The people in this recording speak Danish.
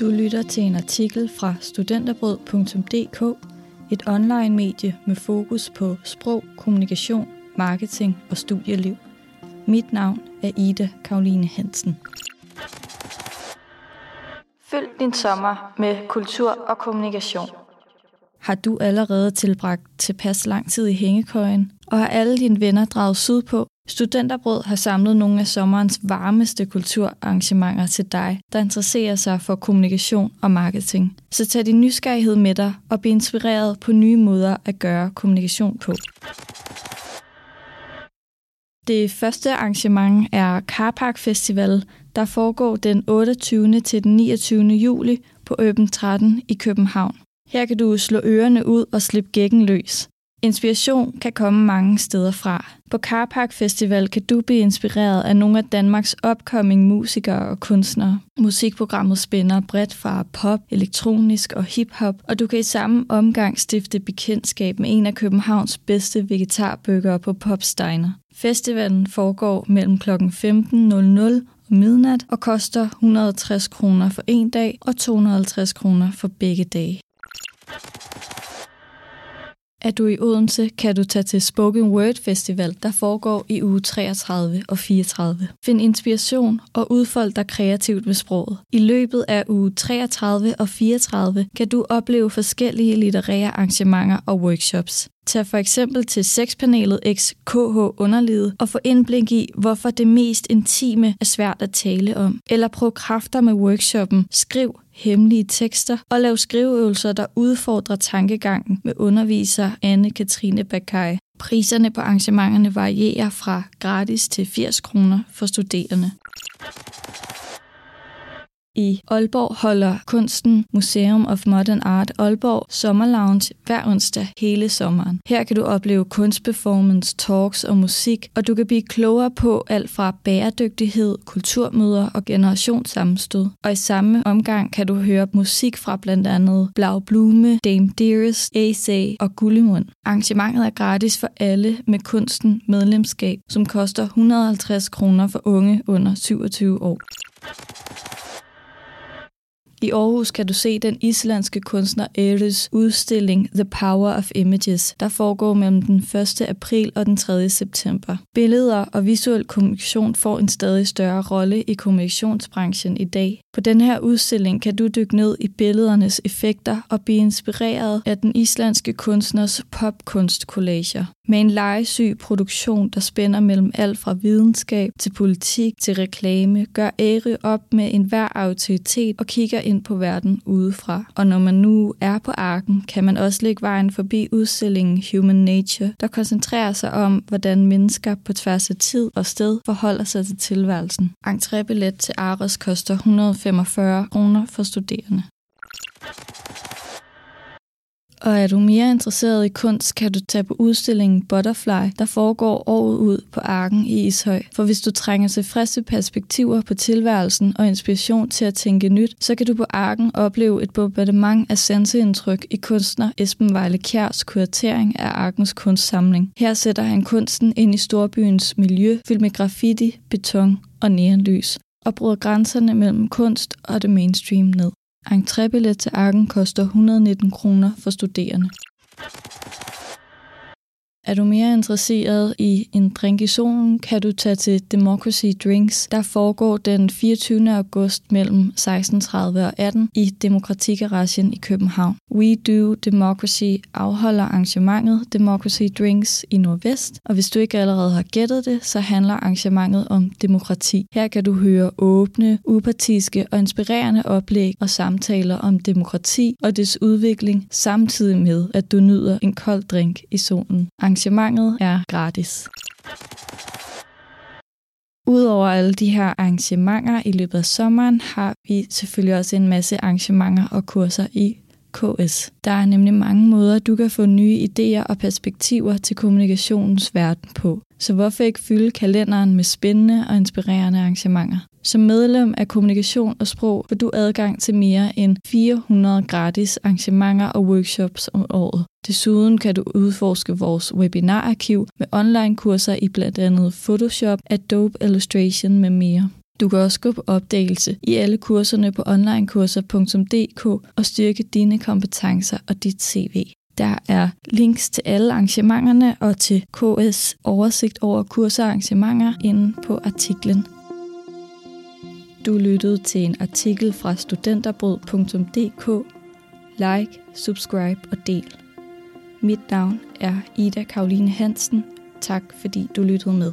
Du lytter til en artikel fra studenterbrød.dk, et online-medie med fokus på sprog, kommunikation, marketing og studieliv. Mit navn er Ida Karoline Hansen. Følg din sommer med kultur og kommunikation. Har du allerede tilbragt tilpas lang tid i hængekøjen, og har alle dine venner draget sydpå? Studenterbrød har samlet nogle af sommerens varmeste kulturarrangementer til dig, der interesserer sig for kommunikation og marketing. Så tag din nysgerrighed med dig og bliv inspireret på nye måder at gøre kommunikation på. Det første arrangement er Carpark Festival, der foregår den 28. til den 29. juli på Øben 13 i København. Her kan du slå ørerne ud og slippe gækken løs. Inspiration kan komme mange steder fra. På Carpark Festival kan du blive inspireret af nogle af Danmarks upcoming musikere og kunstnere. Musikprogrammet spænder bredt fra pop, elektronisk og hiphop, og du kan i samme omgang stifte bekendtskab med en af Københavns bedste vegetarbøgere på Popsteiner. Festivalen foregår mellem kl. 15.00 og midnat og koster 160 kroner for en dag og 250 kroner for begge dage. Er du i Odense, kan du tage til Spoken Word Festival, der foregår i uge 33 og 34. Find inspiration og udfold dig kreativt med sproget. I løbet af uge 33 og 34 kan du opleve forskellige litterære arrangementer og workshops. Tag for eksempel til sexpanelet XKH Underlivet og få indblik i, hvorfor det mest intime er svært at tale om. Eller prøv kræfter med workshoppen Skriv hemmelige tekster og lav skriveøvelser, der udfordrer tankegangen med underviser Anne-Katrine Bakai. Priserne på arrangementerne varierer fra gratis til 80 kroner for studerende. I Aalborg holder Kunsten Museum of Modern Art Aalborg Sommerlounge hver onsdag hele sommeren. Her kan du opleve kunstperformance, talks og musik, og du kan blive klogere på alt fra bæredygtighed, kulturmøder og generationssammenstød. Og i samme omgang kan du høre musik fra blandt andet Blau Blume, Dame Dearest, AC og Gullimund. Arrangementet er gratis for alle med kunsten medlemskab, som koster 150 kroner for unge under 27 år. I Aarhus kan du se den islandske kunstner Eris udstilling The Power of Images, der foregår mellem den 1. april og den 3. september. Billeder og visuel kommunikation får en stadig større rolle i kommunikationsbranchen i dag. På den her udstilling kan du dykke ned i billedernes effekter og blive inspireret af den islandske kunstners popkunstkollager. Med en legesyg produktion, der spænder mellem alt fra videnskab til politik til reklame, gør Ære op med enhver autoritet og kigger ind på verden udefra. Og når man nu er på arken, kan man også lægge vejen forbi udstillingen Human Nature, der koncentrerer sig om, hvordan mennesker på tværs af tid og sted forholder sig til tilværelsen. Entrébillet til Ares koster 145 kroner for studerende. Og er du mere interesseret i kunst, kan du tage på udstillingen Butterfly, der foregår året ud på Arken i Ishøj. For hvis du trænger til friske perspektiver på tilværelsen og inspiration til at tænke nyt, så kan du på Arken opleve et bombardement af sanseindtryk i kunstner Esben Vejle Kjærs kuratering af Arkens kunstsamling. Her sætter han kunsten ind i storbyens miljø, fyldt med graffiti, beton og neonlys og bryder grænserne mellem kunst og det mainstream ned. Entrébillet til Arken koster 119 kroner for studerende. Er du mere interesseret i en drink i solen, kan du tage til Democracy Drinks, der foregår den 24. august mellem 16.30 og 18 i Demokratigaragen i København. We Do Democracy afholder arrangementet Democracy Drinks i Nordvest, og hvis du ikke allerede har gættet det, så handler arrangementet om demokrati. Her kan du høre åbne, upartiske og inspirerende oplæg og samtaler om demokrati og dets udvikling, samtidig med at du nyder en kold drink i solen. Arrangementet er gratis. Udover alle de her arrangementer i løbet af sommeren, har vi selvfølgelig også en masse arrangementer og kurser i KS. Der er nemlig mange måder, du kan få nye idéer og perspektiver til kommunikationens verden på. Så hvorfor ikke fylde kalenderen med spændende og inspirerende arrangementer? Som medlem af Kommunikation og Sprog får du adgang til mere end 400 gratis arrangementer og workshops om året. Desuden kan du udforske vores webinararkiv med online kurser i blandt andet Photoshop, Adobe Illustration med mere. Du kan også gå på opdagelse i alle kurserne på onlinekurser.dk og styrke dine kompetencer og dit CV. Der er links til alle arrangementerne og til KS oversigt over kursarrangementer inde på artiklen. Du lyttede til en artikel fra studenterbrød.dk. Like, subscribe og del. Mit navn er Ida Karoline Hansen. Tak fordi du lyttede med.